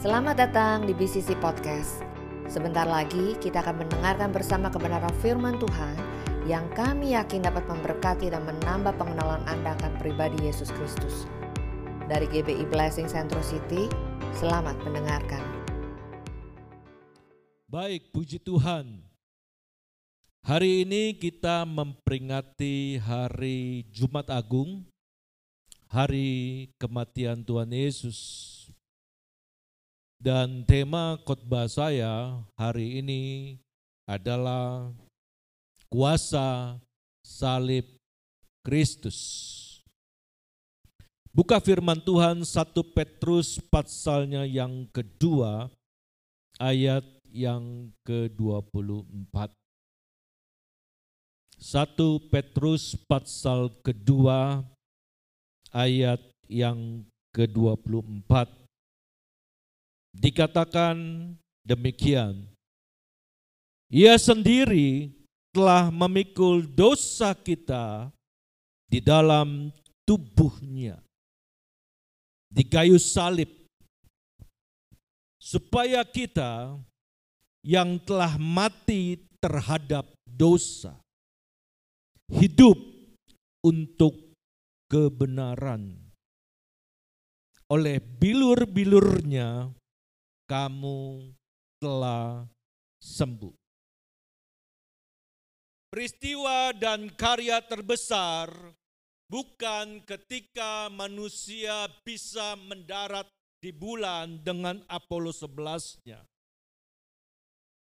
Selamat datang di BCC Podcast. Sebentar lagi kita akan mendengarkan bersama kebenaran firman Tuhan yang kami yakin dapat memberkati dan menambah pengenalan Anda akan pribadi Yesus Kristus. Dari GBI Blessing Central City, selamat mendengarkan. Baik, puji Tuhan. Hari ini kita memperingati hari Jumat Agung, hari kematian Tuhan Yesus. Dan tema khotbah saya hari ini adalah kuasa salib Kristus. Buka firman Tuhan 1 Petrus pasalnya yang kedua ayat yang ke-24. 1 Petrus pasal kedua ayat yang ke-24 dikatakan demikian. Ia sendiri telah memikul dosa kita di dalam tubuhnya. Di kayu salib. Supaya kita yang telah mati terhadap dosa hidup untuk kebenaran. Oleh bilur-bilurnya kamu telah sembuh. Peristiwa dan karya terbesar bukan ketika manusia bisa mendarat di bulan dengan Apollo 11-nya.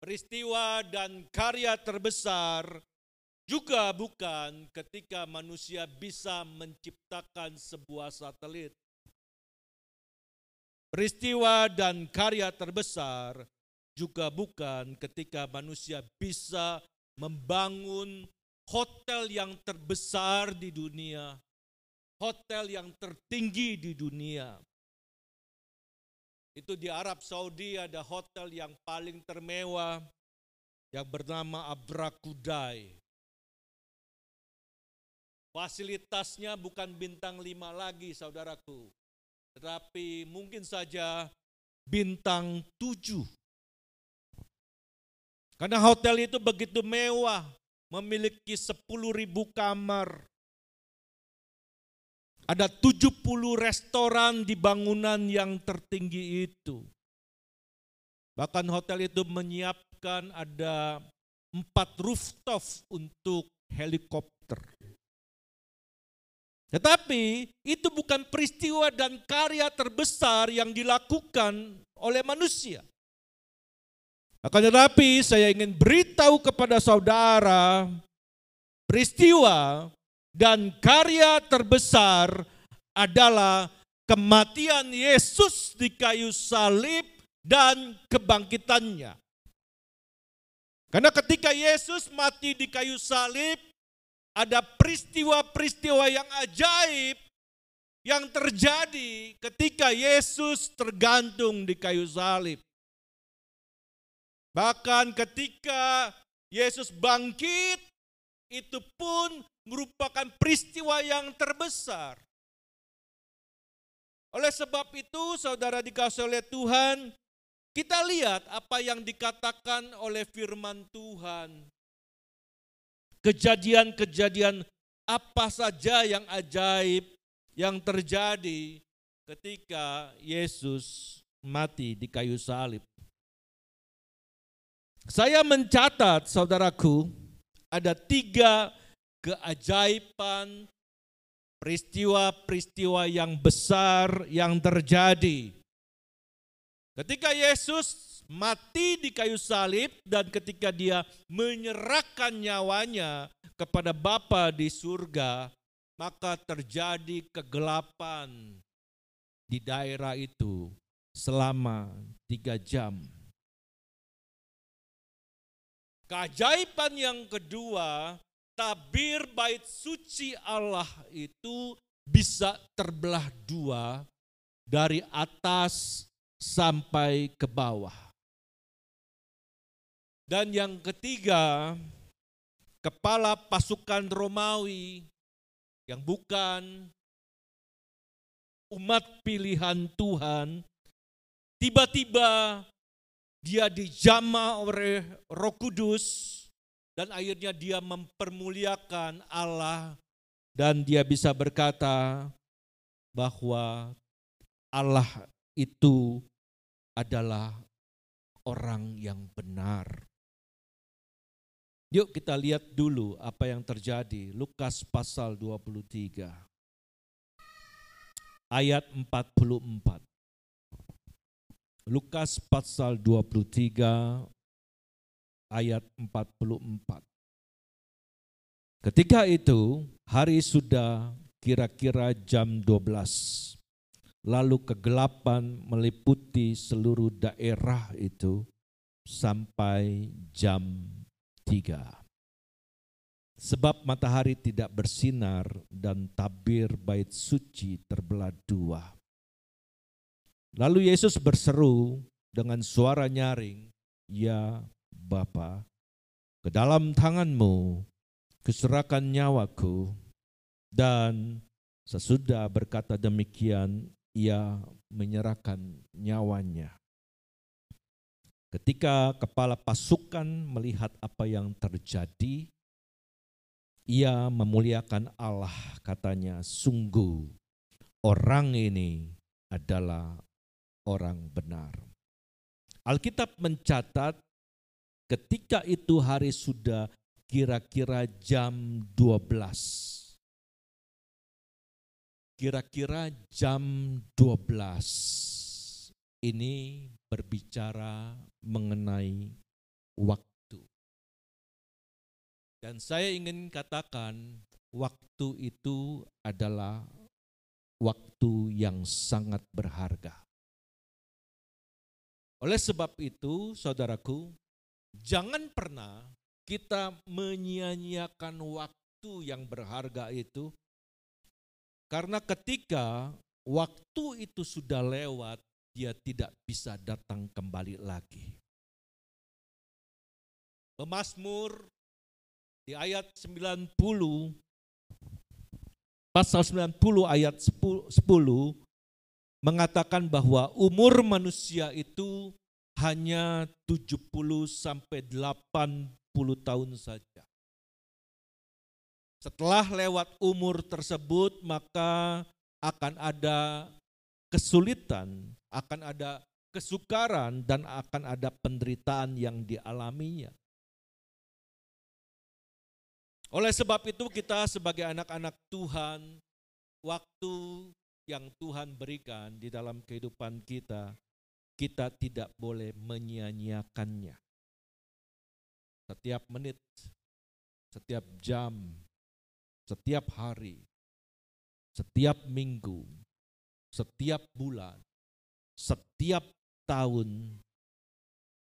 Peristiwa dan karya terbesar juga bukan ketika manusia bisa menciptakan sebuah satelit. Peristiwa dan karya terbesar juga bukan ketika manusia bisa membangun hotel yang terbesar di dunia, hotel yang tertinggi di dunia. Itu di Arab Saudi ada hotel yang paling termewah yang bernama Abrakudai. Fasilitasnya bukan bintang lima lagi saudaraku tetapi mungkin saja bintang tujuh. Karena hotel itu begitu mewah, memiliki sepuluh ribu kamar. Ada tujuh puluh restoran di bangunan yang tertinggi itu. Bahkan hotel itu menyiapkan ada empat rooftop untuk helikopter. Tetapi itu bukan peristiwa dan karya terbesar yang dilakukan oleh manusia. Akan tetapi saya ingin beritahu kepada saudara peristiwa dan karya terbesar adalah kematian Yesus di kayu salib dan kebangkitannya. Karena ketika Yesus mati di kayu salib, ada peristiwa-peristiwa yang ajaib yang terjadi ketika Yesus tergantung di kayu salib. Bahkan ketika Yesus bangkit, itu pun merupakan peristiwa yang terbesar. Oleh sebab itu, saudara dikasih oleh Tuhan, kita lihat apa yang dikatakan oleh firman Tuhan kejadian-kejadian apa saja yang ajaib yang terjadi ketika Yesus mati di kayu salib. Saya mencatat, saudaraku, ada tiga keajaiban peristiwa-peristiwa yang besar yang terjadi. Ketika Yesus mati di kayu salib dan ketika dia menyerahkan nyawanya kepada Bapa di surga, maka terjadi kegelapan di daerah itu selama tiga jam. Keajaiban yang kedua, tabir bait suci Allah itu bisa terbelah dua dari atas sampai ke bawah. Dan yang ketiga, kepala pasukan Romawi yang bukan umat pilihan Tuhan tiba-tiba dia dijama oleh Roh Kudus dan akhirnya dia mempermuliakan Allah dan dia bisa berkata bahwa Allah itu adalah orang yang benar. Yuk kita lihat dulu apa yang terjadi. Lukas pasal 23 ayat 44. Lukas pasal 23 ayat 44. Ketika itu hari sudah kira-kira jam 12. Lalu kegelapan meliputi seluruh daerah itu sampai jam 3. Sebab matahari tidak bersinar dan tabir bait suci terbelah dua. Lalu Yesus berseru dengan suara nyaring, Ya Bapa, ke dalam tanganmu kuserahkan nyawaku dan sesudah berkata demikian ia menyerahkan nyawanya. Ketika kepala pasukan melihat apa yang terjadi, ia memuliakan Allah katanya, sungguh orang ini adalah orang benar. Alkitab mencatat ketika itu hari sudah kira-kira jam 12 Kira-kira jam 12 ini berbicara mengenai waktu. Dan saya ingin katakan waktu itu adalah waktu yang sangat berharga. Oleh sebab itu, saudaraku, jangan pernah kita menyia-nyiakan waktu yang berharga itu karena ketika waktu itu sudah lewat, dia tidak bisa datang kembali lagi. Pemasmur di ayat 90, pasal 90 ayat 10, 10 mengatakan bahwa umur manusia itu hanya 70 sampai 80 tahun saja. Setelah lewat umur tersebut, maka akan ada kesulitan, akan ada kesukaran, dan akan ada penderitaan yang dialaminya. Oleh sebab itu, kita sebagai anak-anak Tuhan, waktu yang Tuhan berikan di dalam kehidupan kita, kita tidak boleh menyia-nyiakannya. Setiap menit, setiap jam, setiap hari, setiap minggu, setiap bulan, setiap tahun,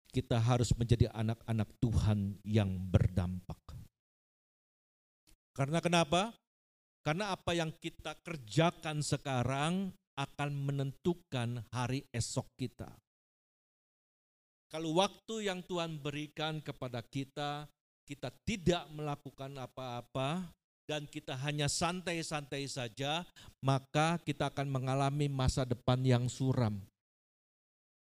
kita harus menjadi anak-anak Tuhan yang berdampak. Karena kenapa? Karena apa yang kita kerjakan sekarang akan menentukan hari esok kita. Kalau waktu yang Tuhan berikan kepada kita, kita tidak melakukan apa-apa, dan kita hanya santai-santai saja, maka kita akan mengalami masa depan yang suram.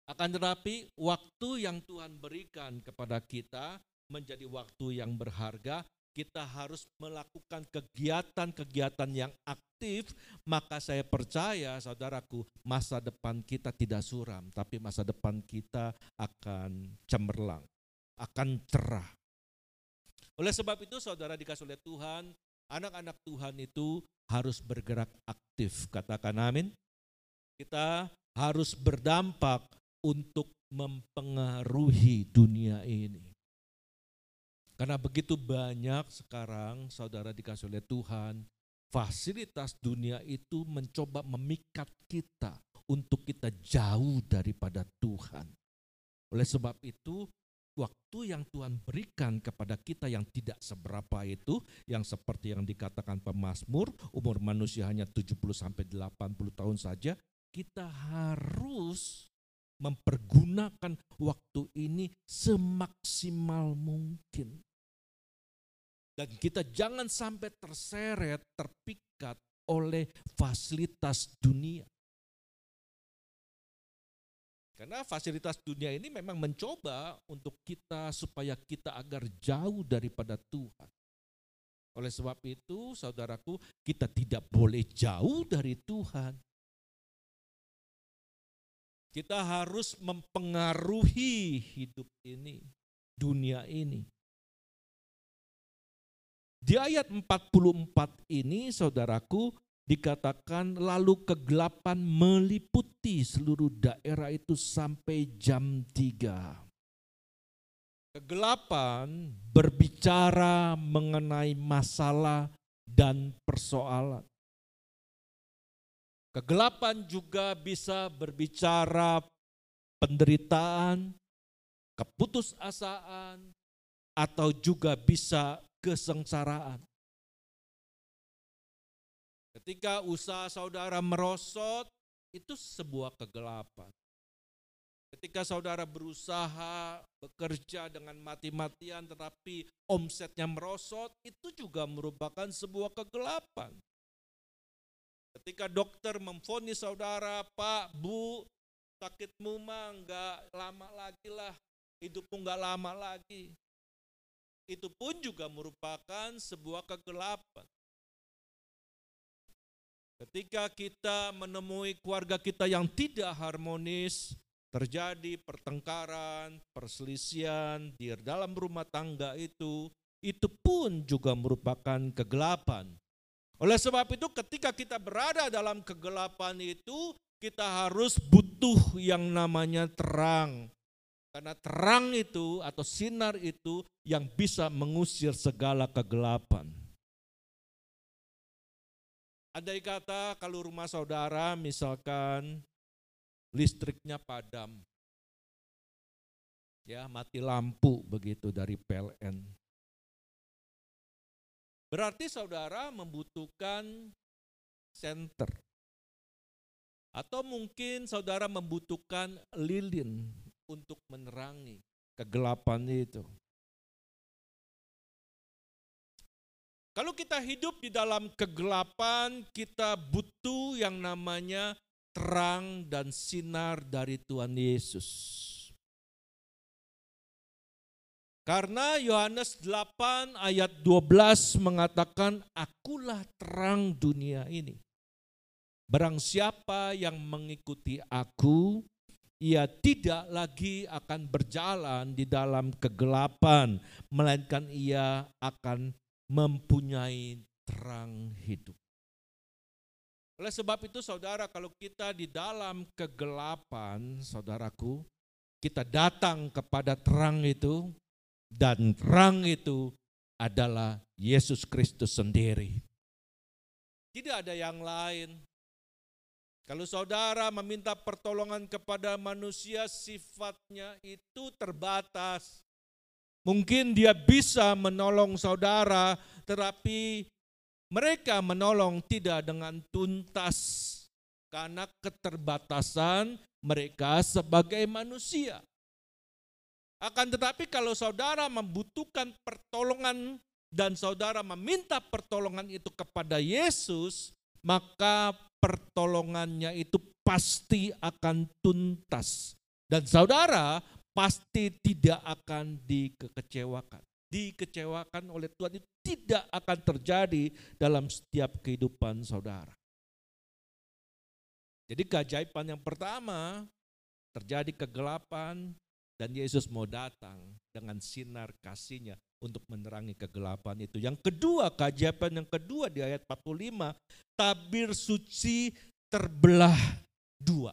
Akan tetapi, waktu yang Tuhan berikan kepada kita menjadi waktu yang berharga. Kita harus melakukan kegiatan-kegiatan yang aktif, maka saya percaya, saudaraku, masa depan kita tidak suram, tapi masa depan kita akan cemerlang, akan cerah. Oleh sebab itu, saudara dikasih oleh Tuhan, Anak-anak Tuhan itu harus bergerak aktif, katakan amin. Kita harus berdampak untuk mempengaruhi dunia ini. Karena begitu banyak sekarang saudara dikasih oleh Tuhan, fasilitas dunia itu mencoba memikat kita untuk kita jauh daripada Tuhan. Oleh sebab itu, waktu yang Tuhan berikan kepada kita yang tidak seberapa itu, yang seperti yang dikatakan pemazmur, umur manusia hanya 70 sampai 80 tahun saja, kita harus mempergunakan waktu ini semaksimal mungkin. Dan kita jangan sampai terseret, terpikat oleh fasilitas dunia. Karena fasilitas dunia ini memang mencoba untuk kita supaya kita agar jauh daripada Tuhan. Oleh sebab itu, saudaraku, kita tidak boleh jauh dari Tuhan. Kita harus mempengaruhi hidup ini, dunia ini. Di ayat 44 ini, saudaraku, dikatakan lalu kegelapan meliputi seluruh daerah itu sampai jam 3. Kegelapan berbicara mengenai masalah dan persoalan. Kegelapan juga bisa berbicara penderitaan, keputusasaan, atau juga bisa kesengsaraan. Ketika usaha saudara merosot, itu sebuah kegelapan. Ketika saudara berusaha bekerja dengan mati-matian tetapi omsetnya merosot, itu juga merupakan sebuah kegelapan. Ketika dokter memfonis saudara, Pak, Bu, sakitmu mah enggak lama lagi lah, hidupmu enggak lama lagi. Itu pun juga merupakan sebuah kegelapan. Ketika kita menemui keluarga kita yang tidak harmonis, terjadi pertengkaran, perselisihan di dalam rumah tangga itu, itu pun juga merupakan kegelapan. Oleh sebab itu ketika kita berada dalam kegelapan itu, kita harus butuh yang namanya terang. Karena terang itu atau sinar itu yang bisa mengusir segala kegelapan. Ada kata kalau rumah saudara misalkan listriknya padam. Ya, mati lampu begitu dari PLN. Berarti saudara membutuhkan center. Atau mungkin saudara membutuhkan lilin untuk menerangi kegelapan itu. Kalau kita hidup di dalam kegelapan, kita butuh yang namanya terang dan sinar dari Tuhan Yesus. Karena Yohanes 8 ayat 12 mengatakan, Akulah terang dunia ini. Barang siapa yang mengikuti aku, ia tidak lagi akan berjalan di dalam kegelapan, melainkan ia akan mempunyai terang hidup. Oleh sebab itu saudara kalau kita di dalam kegelapan saudaraku, kita datang kepada terang itu dan terang itu adalah Yesus Kristus sendiri. Tidak ada yang lain. Kalau saudara meminta pertolongan kepada manusia, sifatnya itu terbatas. Mungkin dia bisa menolong saudara, tetapi mereka menolong tidak dengan tuntas karena keterbatasan mereka sebagai manusia. Akan tetapi kalau saudara membutuhkan pertolongan dan saudara meminta pertolongan itu kepada Yesus, maka pertolongannya itu pasti akan tuntas. Dan saudara pasti tidak akan dikecewakan. Dikecewakan oleh Tuhan itu tidak akan terjadi dalam setiap kehidupan saudara. Jadi keajaiban yang pertama terjadi kegelapan dan Yesus mau datang dengan sinar kasihnya untuk menerangi kegelapan itu. Yang kedua, keajaiban yang kedua di ayat 45, tabir suci terbelah dua.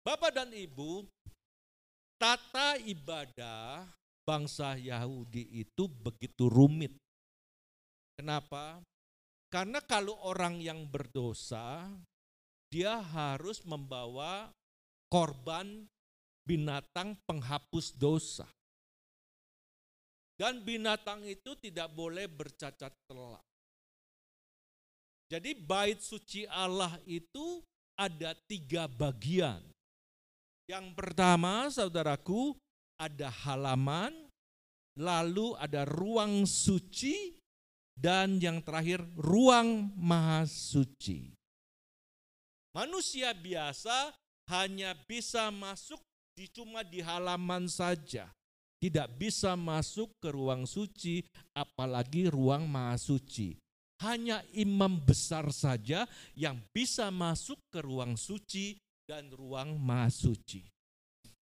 Bapak dan Ibu, tata ibadah bangsa Yahudi itu begitu rumit. Kenapa? Karena kalau orang yang berdosa, dia harus membawa korban binatang penghapus dosa. Dan binatang itu tidak boleh bercacat telak. Jadi bait suci Allah itu ada tiga bagian. Yang pertama, saudaraku, ada halaman, lalu ada ruang suci, dan yang terakhir ruang maha suci. Manusia biasa hanya bisa masuk cuma di halaman saja. Tidak bisa masuk ke ruang suci, apalagi ruang maha suci. Hanya imam besar saja yang bisa masuk ke ruang suci dan ruang maha suci.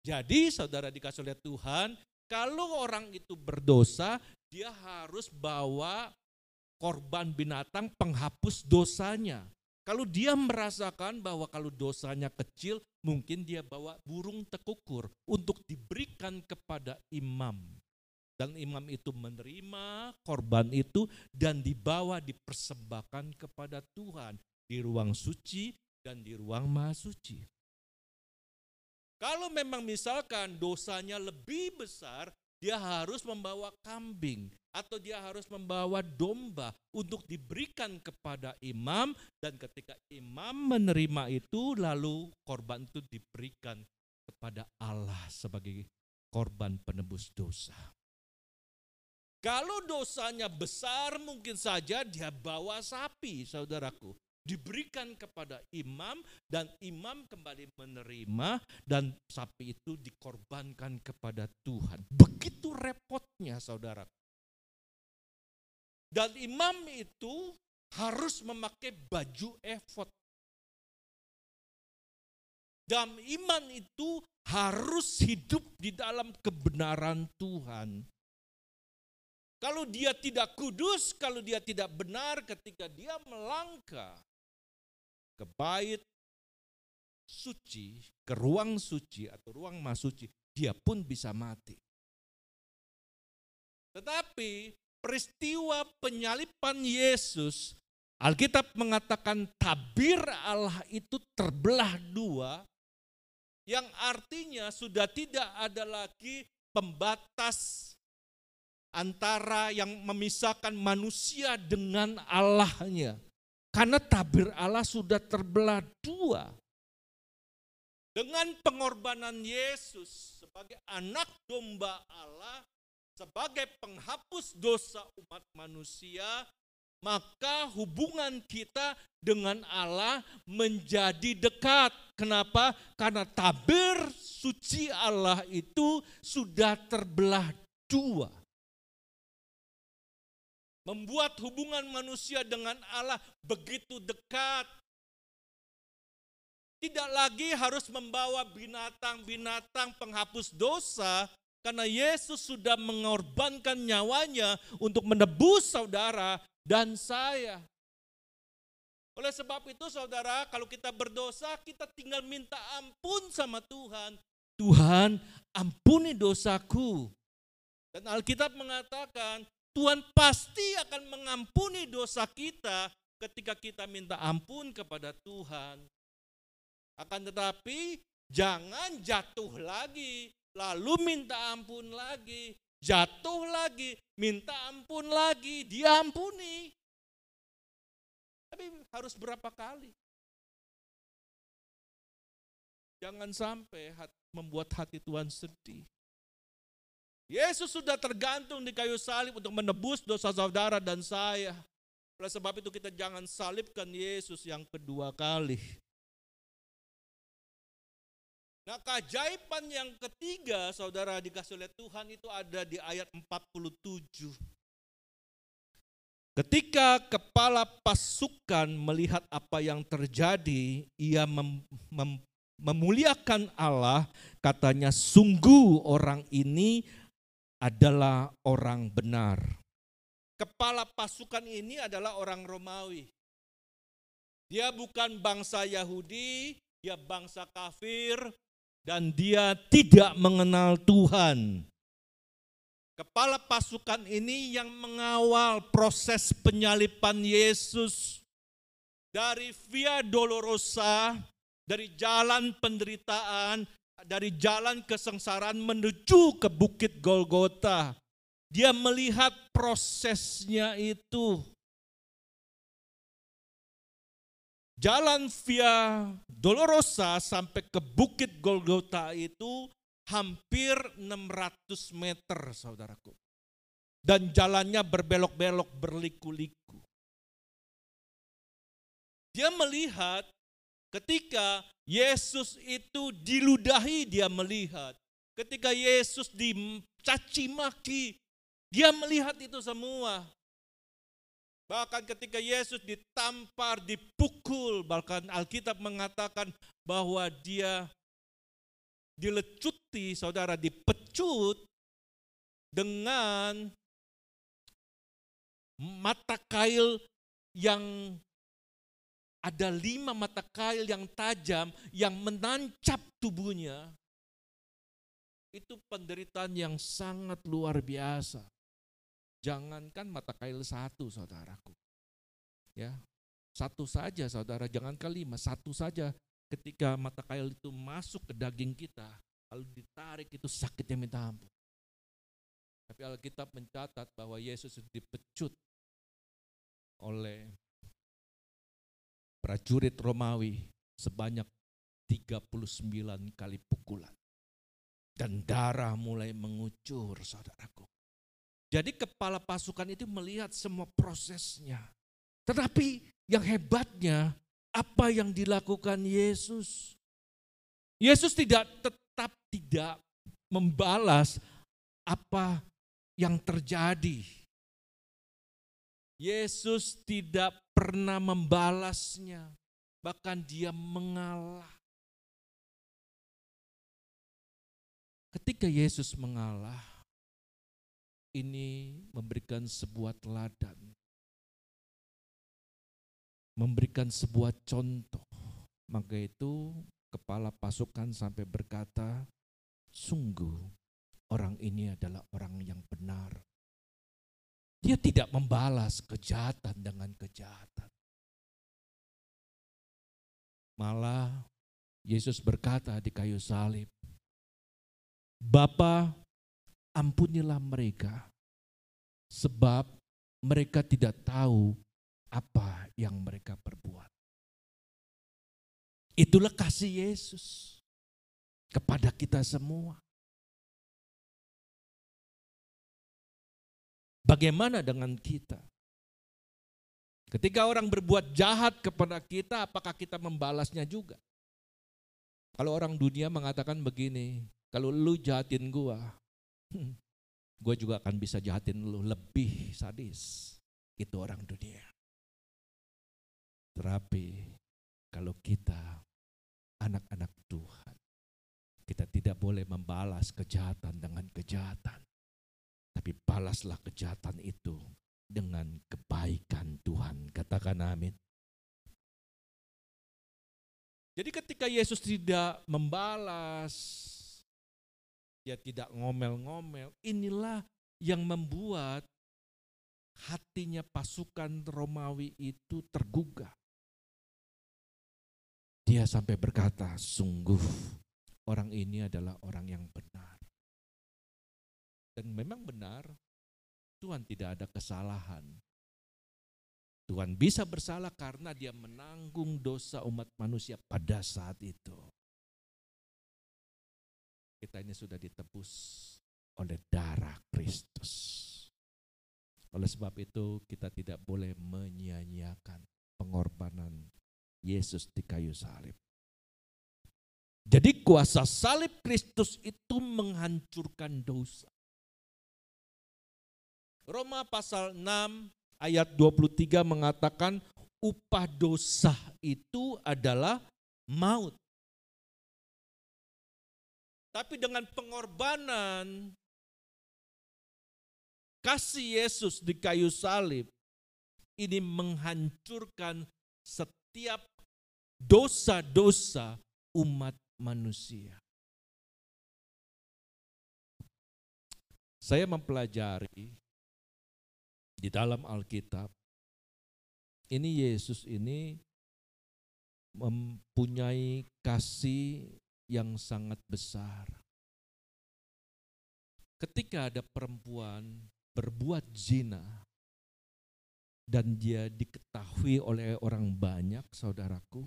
Jadi saudara dikasih oleh Tuhan, kalau orang itu berdosa, dia harus bawa korban binatang penghapus dosanya. Kalau dia merasakan bahwa kalau dosanya kecil, mungkin dia bawa burung tekukur untuk diberikan kepada imam. Dan imam itu menerima korban itu dan dibawa dipersembahkan kepada Tuhan di ruang suci dan di ruang maha suci. Kalau memang misalkan dosanya lebih besar, dia harus membawa kambing atau dia harus membawa domba untuk diberikan kepada imam dan ketika imam menerima itu lalu korban itu diberikan kepada Allah sebagai korban penebus dosa. Kalau dosanya besar mungkin saja dia bawa sapi saudaraku diberikan kepada imam dan imam kembali menerima dan sapi itu dikorbankan kepada Tuhan. Begitu repotnya saudara. Dan imam itu harus memakai baju efod. Dan iman itu harus hidup di dalam kebenaran Tuhan. Kalau dia tidak kudus, kalau dia tidak benar ketika dia melangkah ke bait suci, ke ruang suci atau ruang masuci, dia pun bisa mati. Tetapi peristiwa penyalipan Yesus, Alkitab mengatakan tabir Allah itu terbelah dua, yang artinya sudah tidak ada lagi pembatas antara yang memisahkan manusia dengan Allahnya. Karena tabir Allah sudah terbelah dua. Dengan pengorbanan Yesus sebagai anak domba Allah, sebagai penghapus dosa umat manusia, maka hubungan kita dengan Allah menjadi dekat. Kenapa? Karena tabir suci Allah itu sudah terbelah dua membuat hubungan manusia dengan Allah begitu dekat. Tidak lagi harus membawa binatang-binatang penghapus dosa, karena Yesus sudah mengorbankan nyawanya untuk menebus saudara dan saya. Oleh sebab itu saudara, kalau kita berdosa, kita tinggal minta ampun sama Tuhan. Tuhan, ampuni dosaku. Dan Alkitab mengatakan, Tuhan pasti akan mengampuni dosa kita ketika kita minta ampun kepada Tuhan. Akan tetapi jangan jatuh lagi, lalu minta ampun lagi, jatuh lagi, minta ampun lagi, diampuni. Tapi harus berapa kali? Jangan sampai membuat hati Tuhan sedih. Yesus sudah tergantung di kayu salib untuk menebus dosa saudara dan saya. Oleh sebab itu kita jangan salibkan Yesus yang kedua kali. Nah keajaiban yang ketiga saudara dikasih oleh Tuhan itu ada di ayat 47. Ketika kepala pasukan melihat apa yang terjadi, ia mem, mem, memuliakan Allah, katanya sungguh orang ini adalah orang benar. Kepala pasukan ini adalah orang Romawi. Dia bukan bangsa Yahudi, dia bangsa kafir, dan dia tidak mengenal Tuhan. Kepala pasukan ini yang mengawal proses penyalipan Yesus dari Via Dolorosa, dari jalan penderitaan dari jalan kesengsaraan menuju ke Bukit Golgota. Dia melihat prosesnya itu. Jalan via Dolorosa sampai ke Bukit Golgota itu hampir 600 meter saudaraku. Dan jalannya berbelok-belok berliku-liku. Dia melihat Ketika Yesus itu diludahi, dia melihat. Ketika Yesus dicaci maki, dia melihat itu semua. Bahkan ketika Yesus ditampar, dipukul, bahkan Alkitab mengatakan bahwa dia dilecuti, saudara dipecut dengan mata kail yang ada lima mata kail yang tajam yang menancap tubuhnya. Itu penderitaan yang sangat luar biasa. Jangankan mata kail satu, saudaraku. Ya, satu saja, saudara. Jangan lima, satu saja. Ketika mata kail itu masuk ke daging kita, lalu ditarik itu sakitnya minta ampun. Tapi Alkitab mencatat bahwa Yesus dipecut oleh prajurit Romawi sebanyak 39 kali pukulan. Dan darah mulai mengucur saudaraku. Jadi kepala pasukan itu melihat semua prosesnya. Tetapi yang hebatnya apa yang dilakukan Yesus. Yesus tidak tetap tidak membalas apa yang terjadi. Yesus tidak pernah membalasnya, bahkan dia mengalah. Ketika Yesus mengalah, ini memberikan sebuah teladan, memberikan sebuah contoh. Maka itu kepala pasukan sampai berkata, sungguh orang ini adalah orang yang benar. Dia tidak membalas kejahatan dengan kejahatan. Malah Yesus berkata di kayu salib, Bapa ampunilah mereka, sebab mereka tidak tahu apa yang mereka perbuat. Itulah kasih Yesus kepada kita semua. Bagaimana dengan kita? Ketika orang berbuat jahat kepada kita, apakah kita membalasnya juga? Kalau orang dunia mengatakan begini, kalau lu jahatin gua, hmm, gua juga akan bisa jahatin lu lebih sadis. Itu orang dunia. Terapi kalau kita anak-anak Tuhan, kita tidak boleh membalas kejahatan dengan kejahatan. Tapi balaslah kejahatan itu dengan kebaikan Tuhan. Katakan amin. Jadi ketika Yesus tidak membalas, dia tidak ngomel-ngomel, inilah yang membuat hatinya pasukan Romawi itu tergugah. Dia sampai berkata, sungguh orang ini adalah orang yang benar. Dan memang benar, Tuhan tidak ada kesalahan. Tuhan bisa bersalah karena dia menanggung dosa umat manusia pada saat itu. Kita ini sudah ditebus oleh darah Kristus. Oleh sebab itu kita tidak boleh menyia-nyiakan pengorbanan Yesus di kayu salib. Jadi kuasa salib Kristus itu menghancurkan dosa. Roma pasal 6 ayat 23 mengatakan upah dosa itu adalah maut. Tapi dengan pengorbanan kasih Yesus di kayu salib ini menghancurkan setiap dosa-dosa umat manusia. Saya mempelajari di dalam Alkitab, ini Yesus ini mempunyai kasih yang sangat besar. Ketika ada perempuan berbuat zina dan dia diketahui oleh orang banyak, saudaraku,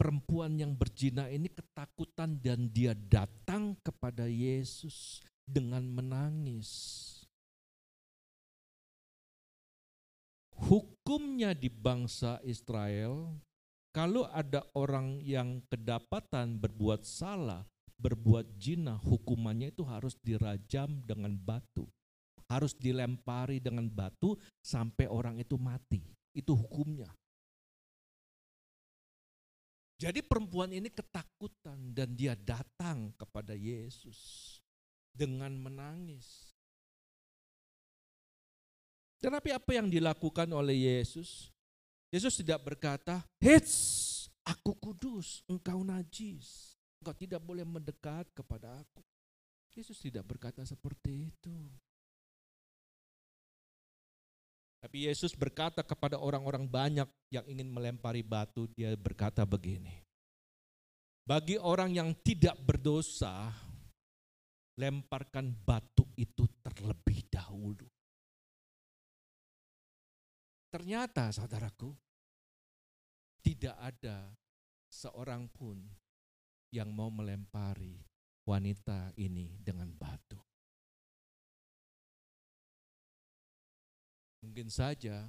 perempuan yang berzina ini ketakutan dan dia datang kepada Yesus dengan menangis. Hukumnya di bangsa Israel kalau ada orang yang kedapatan berbuat salah, berbuat jina, hukumannya itu harus dirajam dengan batu. Harus dilempari dengan batu sampai orang itu mati. Itu hukumnya. Jadi perempuan ini ketakutan dan dia datang kepada Yesus dengan menangis. Tetapi apa yang dilakukan oleh Yesus? Yesus tidak berkata, Hits, aku kudus, engkau najis. Engkau tidak boleh mendekat kepada aku. Yesus tidak berkata seperti itu. Tapi Yesus berkata kepada orang-orang banyak yang ingin melempari batu, dia berkata begini. Bagi orang yang tidak berdosa, lemparkan batu itu terlebih dahulu. Ternyata saudaraku, tidak ada seorang pun yang mau melempari wanita ini dengan batu. Mungkin saja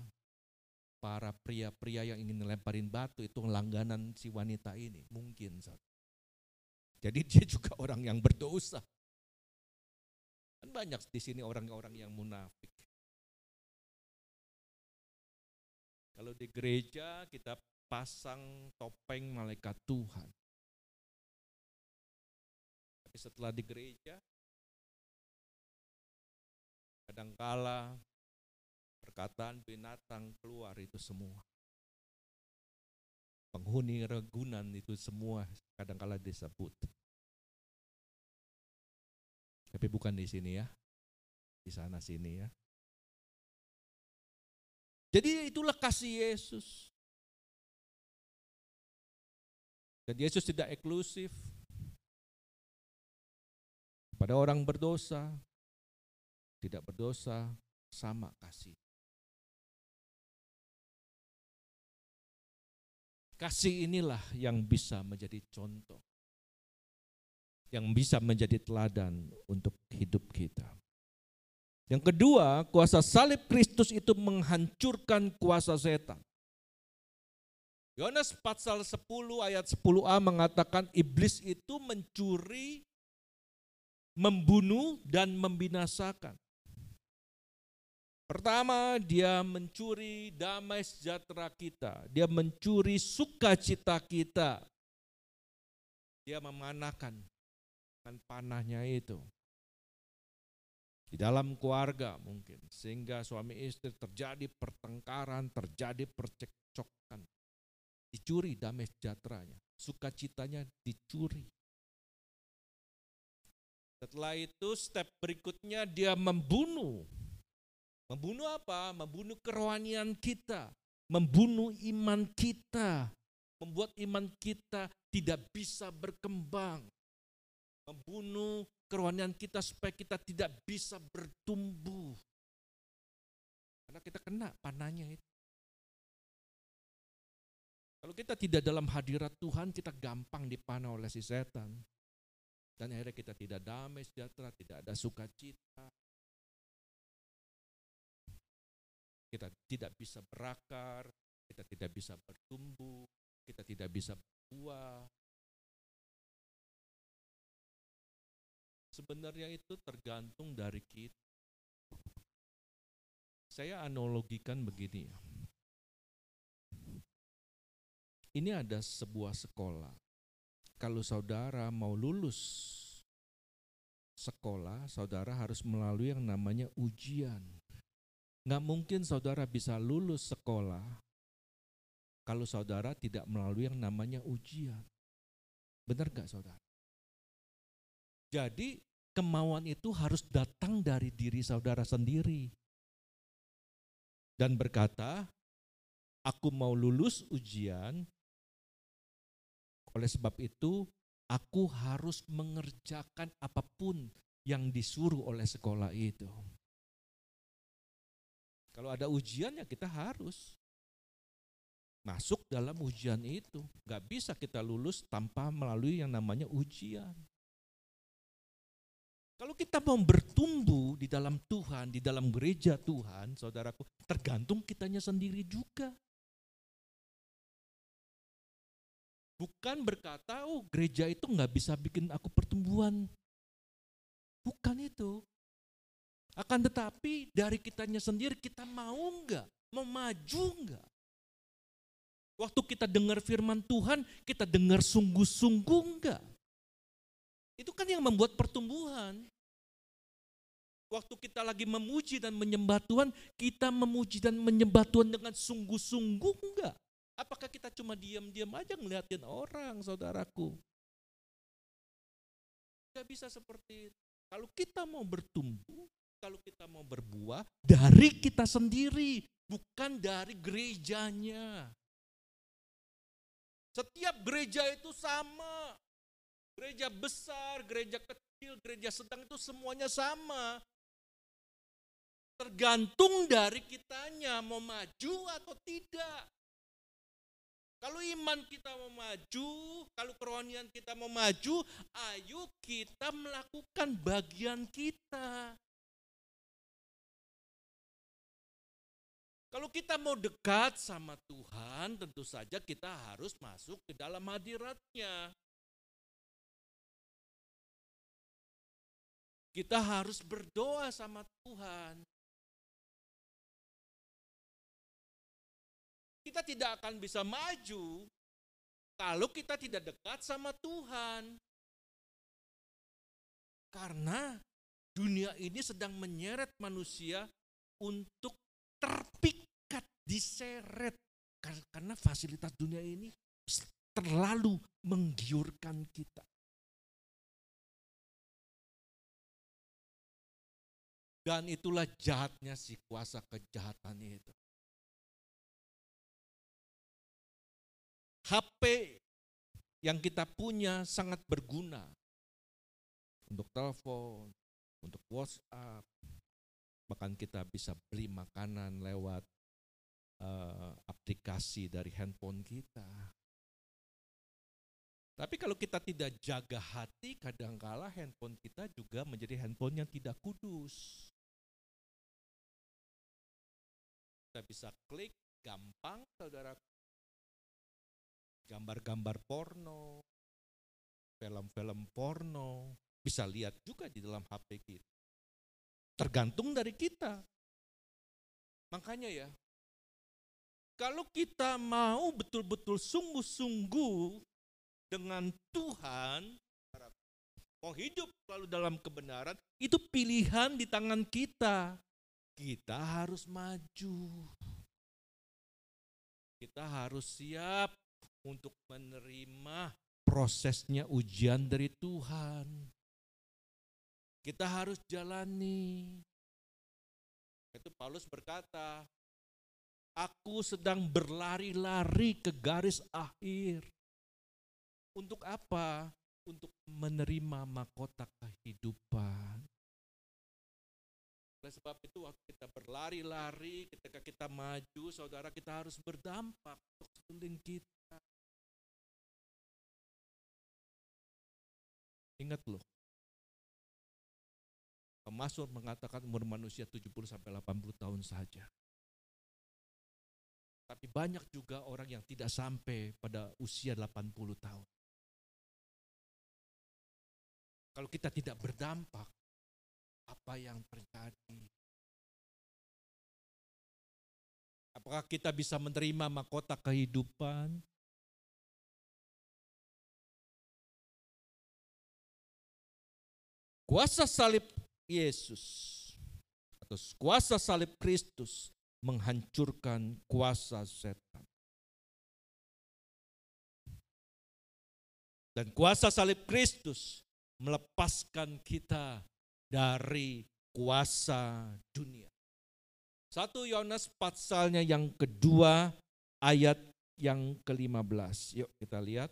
para pria-pria yang ingin melemparin batu itu langganan si wanita ini. Mungkin. Jadi dia juga orang yang berdosa. Kan banyak di sini orang-orang yang munafik. Kalau di gereja kita pasang topeng malaikat Tuhan. Tapi setelah di gereja, kadangkala perkataan binatang keluar itu semua. Penghuni regunan itu semua kadangkala disebut. Tapi bukan di sini ya. Di sana sini ya. Jadi itulah kasih Yesus. Dan Yesus tidak eksklusif pada orang berdosa, tidak berdosa sama kasih. Kasih inilah yang bisa menjadi contoh, yang bisa menjadi teladan untuk hidup kita. Yang kedua, kuasa salib Kristus itu menghancurkan kuasa setan. Yohanes pasal 10 ayat 10a mengatakan iblis itu mencuri, membunuh dan membinasakan. Pertama, dia mencuri damai sejahtera kita. Dia mencuri sukacita kita. Dia memanakan dengan panahnya itu di dalam keluarga mungkin sehingga suami istri terjadi pertengkaran, terjadi percekcokan. Dicuri damai sejahteranya, sukacitanya dicuri. Setelah itu step berikutnya dia membunuh. Membunuh apa? Membunuh kerohanian kita, membunuh iman kita, membuat iman kita tidak bisa berkembang. Membunuh kerohanian kita supaya kita tidak bisa bertumbuh. Karena kita kena panahnya itu. Kalau kita tidak dalam hadirat Tuhan, kita gampang dipanah oleh si setan. Dan akhirnya kita tidak damai sejahtera, tidak ada sukacita. Kita tidak bisa berakar, kita tidak bisa bertumbuh, kita tidak bisa berbuah, Sebenarnya itu tergantung dari kita. Saya analogikan begini ya. Ini ada sebuah sekolah. Kalau saudara mau lulus sekolah, saudara harus melalui yang namanya ujian. Nggak mungkin saudara bisa lulus sekolah kalau saudara tidak melalui yang namanya ujian. Benar gak saudara? Jadi kemauan itu harus datang dari diri saudara sendiri. Dan berkata, aku mau lulus ujian, oleh sebab itu aku harus mengerjakan apa pun yang disuruh oleh sekolah itu. Kalau ada ujian ya kita harus masuk dalam ujian itu. Gak bisa kita lulus tanpa melalui yang namanya ujian. Kalau kita mau bertumbuh di dalam Tuhan, di dalam gereja Tuhan, saudaraku, tergantung kitanya sendiri juga. Bukan berkata, oh gereja itu nggak bisa bikin aku pertumbuhan. Bukan itu. Akan tetapi dari kitanya sendiri kita mau nggak, mau maju nggak? Waktu kita dengar firman Tuhan, kita dengar sungguh-sungguh enggak? Itu kan yang membuat pertumbuhan. Waktu kita lagi memuji dan menyembah Tuhan, kita memuji dan menyembah Tuhan dengan sungguh-sungguh enggak? Apakah kita cuma diam-diam aja ngeliatin orang, saudaraku? Gak bisa seperti itu. Kalau kita mau bertumbuh, kalau kita mau berbuah, dari kita sendiri, bukan dari gerejanya. Setiap gereja itu sama. Gereja besar, gereja kecil, gereja sedang itu semuanya sama. Tergantung dari kitanya mau maju atau tidak. Kalau iman kita mau maju, kalau kerohanian kita mau maju, ayo kita melakukan bagian kita. Kalau kita mau dekat sama Tuhan, tentu saja kita harus masuk ke dalam hadiratnya. Kita harus berdoa sama Tuhan. Kita tidak akan bisa maju kalau kita tidak dekat sama Tuhan. Karena dunia ini sedang menyeret manusia untuk terpikat, diseret. Karena fasilitas dunia ini terlalu menggiurkan kita. Dan itulah jahatnya si kuasa kejahatan itu. HP yang kita punya sangat berguna untuk telepon, untuk WhatsApp, bahkan kita bisa beli makanan lewat uh, aplikasi dari handphone kita. Tapi kalau kita tidak jaga hati, kadangkala handphone kita juga menjadi handphone yang tidak kudus. Kita bisa klik gampang, saudara gambar-gambar porno, film-film porno, bisa lihat juga di dalam HP kita. Tergantung dari kita. Makanya ya, kalau kita mau betul-betul sungguh-sungguh dengan Tuhan, mau hidup selalu dalam kebenaran, itu pilihan di tangan kita. Kita harus maju. Kita harus siap untuk menerima prosesnya ujian dari Tuhan. Kita harus jalani. Itu Paulus berkata, aku sedang berlari-lari ke garis akhir. Untuk apa? Untuk menerima mahkota kehidupan. Oleh sebab itu waktu kita berlari-lari, ketika kita maju, saudara kita harus berdampak untuk sekeliling kita. Ingat loh, Pemasur mengatakan umur manusia 70 sampai 80 tahun saja. Tapi banyak juga orang yang tidak sampai pada usia 80 tahun. Kalau kita tidak berdampak, apa yang terjadi? Apakah kita bisa menerima mahkota kehidupan? Kuasa salib Yesus atau kuasa salib Kristus menghancurkan kuasa setan. Dan kuasa salib Kristus melepaskan kita dari kuasa dunia. Satu Yohanes pasalnya yang kedua ayat yang ke-15. Yuk kita lihat.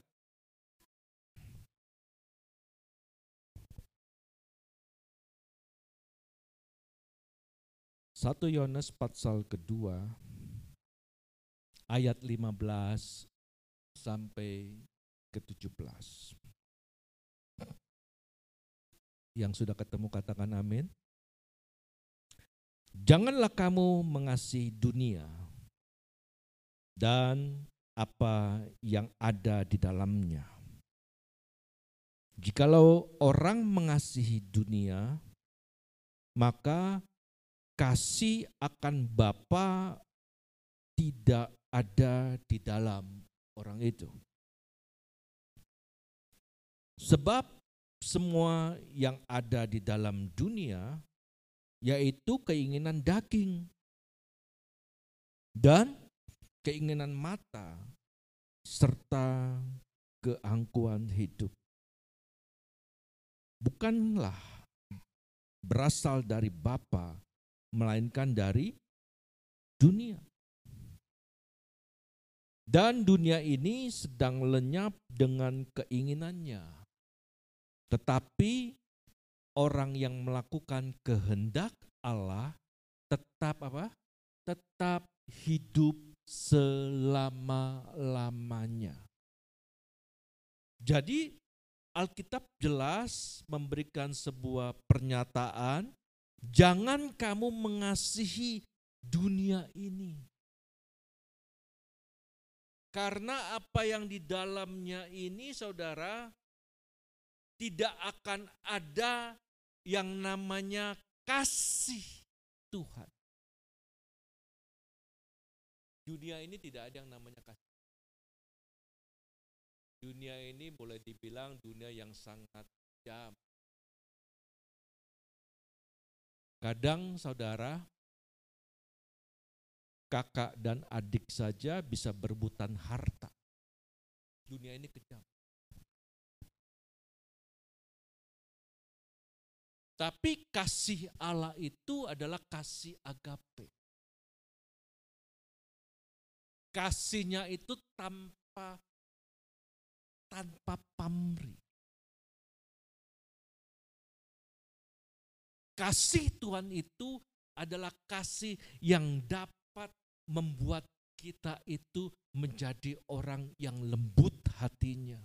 1 Yohanes pasal kedua ayat 15 sampai ke 17. Yang sudah ketemu katakan amin. Janganlah kamu mengasihi dunia dan apa yang ada di dalamnya. Jikalau orang mengasihi dunia, maka kasih akan Bapa tidak ada di dalam orang itu. Sebab semua yang ada di dalam dunia yaitu keinginan daging dan keinginan mata serta keangkuhan hidup. Bukanlah berasal dari Bapa, melainkan dari dunia. Dan dunia ini sedang lenyap dengan keinginannya. Tetapi orang yang melakukan kehendak Allah tetap apa? Tetap hidup selama-lamanya. Jadi Alkitab jelas memberikan sebuah pernyataan, jangan kamu mengasihi dunia ini. Karena apa yang di dalamnya ini saudara tidak akan ada yang namanya kasih Tuhan. Dunia ini tidak ada yang namanya kasih. Dunia ini boleh dibilang dunia yang sangat jam. Kadang saudara, kakak dan adik saja bisa berebutan harta. Dunia ini kejam. Tapi kasih Allah itu adalah kasih agape. Kasihnya itu tanpa tanpa pamrih. Kasih Tuhan itu adalah kasih yang dapat membuat kita itu menjadi orang yang lembut hatinya.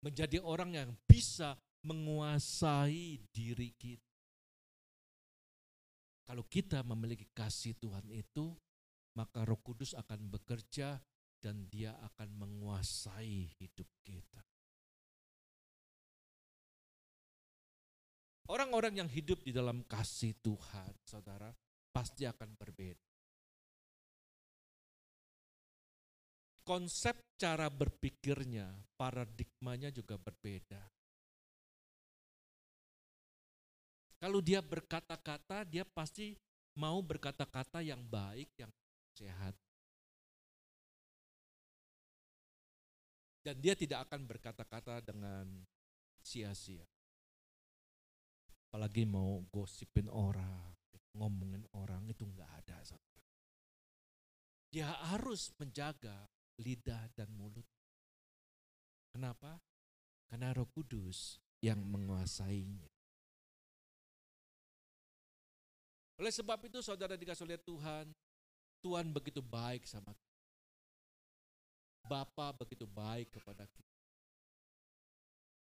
Menjadi orang yang bisa menguasai diri kita. Kalau kita memiliki kasih Tuhan itu, maka Roh Kudus akan bekerja dan Dia akan menguasai hidup kita. Orang-orang yang hidup di dalam kasih Tuhan, saudara, pasti akan berbeda. Konsep cara berpikirnya, paradigmanya juga berbeda. Kalau dia berkata-kata, dia pasti mau berkata-kata yang baik, yang sehat. Dan dia tidak akan berkata-kata dengan sia-sia. Apalagi mau gosipin orang, ngomongin orang itu enggak ada. Dia harus menjaga lidah dan mulut. Kenapa? Karena roh kudus yang menguasainya. Oleh sebab itu saudara dikasih oleh Tuhan, Tuhan begitu baik sama kita. Bapa begitu baik kepada kita.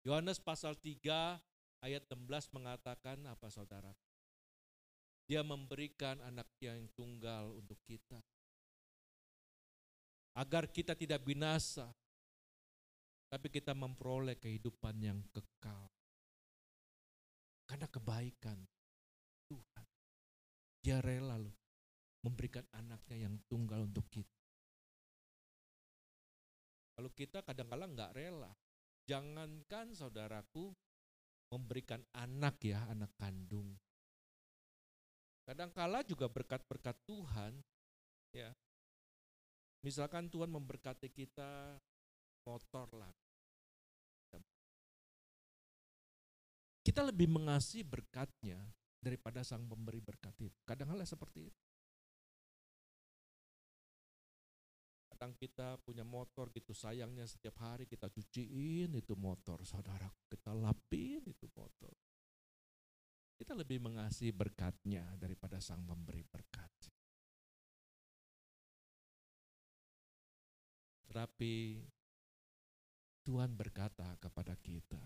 Yohanes pasal 3 ayat 16 mengatakan apa saudara? Dia memberikan anak yang tunggal untuk kita. Agar kita tidak binasa, tapi kita memperoleh kehidupan yang kekal. Karena kebaikan. Dia rela loh memberikan anaknya yang tunggal untuk kita. Kalau kita kadang-kala nggak rela, jangankan saudaraku memberikan anak ya, anak kandung. Kadangkala juga berkat-berkat Tuhan, ya. Misalkan Tuhan memberkati kita motor lah. Kita lebih mengasihi berkatnya daripada sang pemberi berkat itu. Kadang-kala seperti itu. Kadang kita punya motor gitu sayangnya setiap hari kita cuciin itu motor saudara kita lapin itu motor kita lebih mengasihi berkatnya daripada sang memberi berkat tetapi Tuhan berkata kepada kita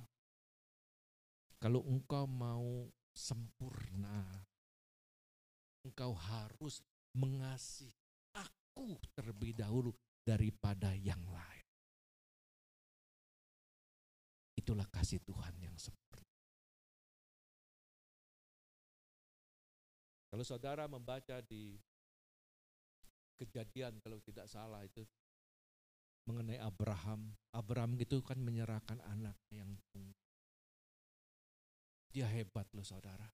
kalau engkau mau sempurna engkau harus mengasihi aku terlebih dahulu daripada yang lain. Itulah kasih Tuhan yang seperti. Kalau saudara membaca di kejadian kalau tidak salah itu mengenai Abraham. Abraham itu kan menyerahkan anaknya yang tunggal. Dia hebat loh saudara.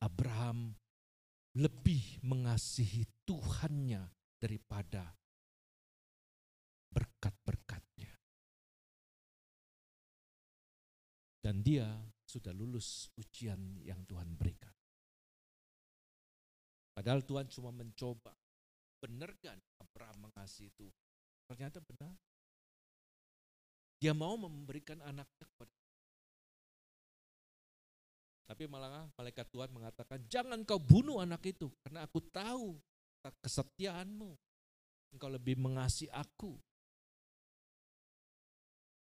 Abraham lebih mengasihi Tuhannya daripada berkat-berkatnya. Dan dia sudah lulus ujian yang Tuhan berikan. Padahal Tuhan cuma mencoba. Benar kan Abraham mengasihi itu? Ternyata benar. Dia mau memberikan anaknya kepada tapi malah malaikat Tuhan mengatakan, jangan kau bunuh anak itu, karena aku tahu kesetiaanmu. Engkau lebih mengasihi aku.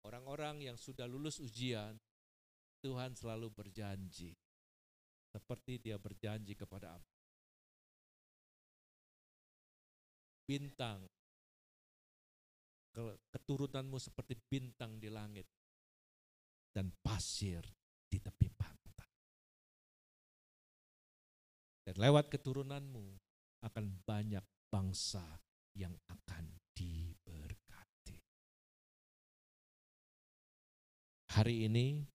Orang-orang yang sudah lulus ujian, Tuhan selalu berjanji. Seperti dia berjanji kepada Abraham. Bintang, keturunanmu seperti bintang di langit dan pasir di tepi pantai. Dan lewat keturunanmu akan banyak bangsa yang akan diberkati. Hari ini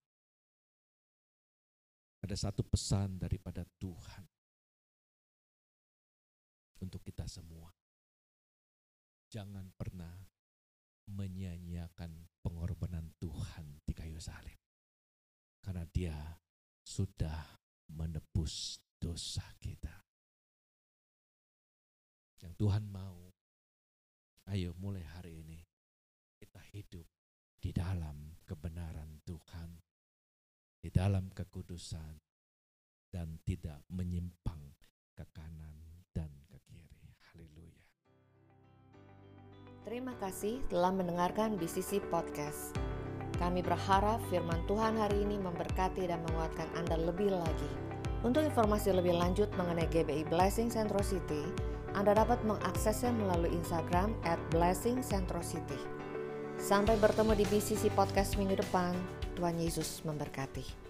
ada satu pesan daripada Tuhan untuk kita semua. Jangan pernah menyanyiakan pengorbanan Tuhan di kayu salib. Karena dia sudah menebus dosa kita. Yang Tuhan mau, ayo mulai hari ini kita hidup di dalam kebenaran Tuhan, di dalam kekudusan, dan tidak menyimpang ke kanan dan ke kiri. Haleluya. Terima kasih telah mendengarkan BCC Podcast. Kami berharap firman Tuhan hari ini memberkati dan menguatkan Anda lebih lagi untuk informasi lebih lanjut mengenai GBI Blessing Centro City, Anda dapat mengaksesnya melalui Instagram at Blessing Centro City. Sampai bertemu di BCC Podcast minggu depan. Tuhan Yesus memberkati.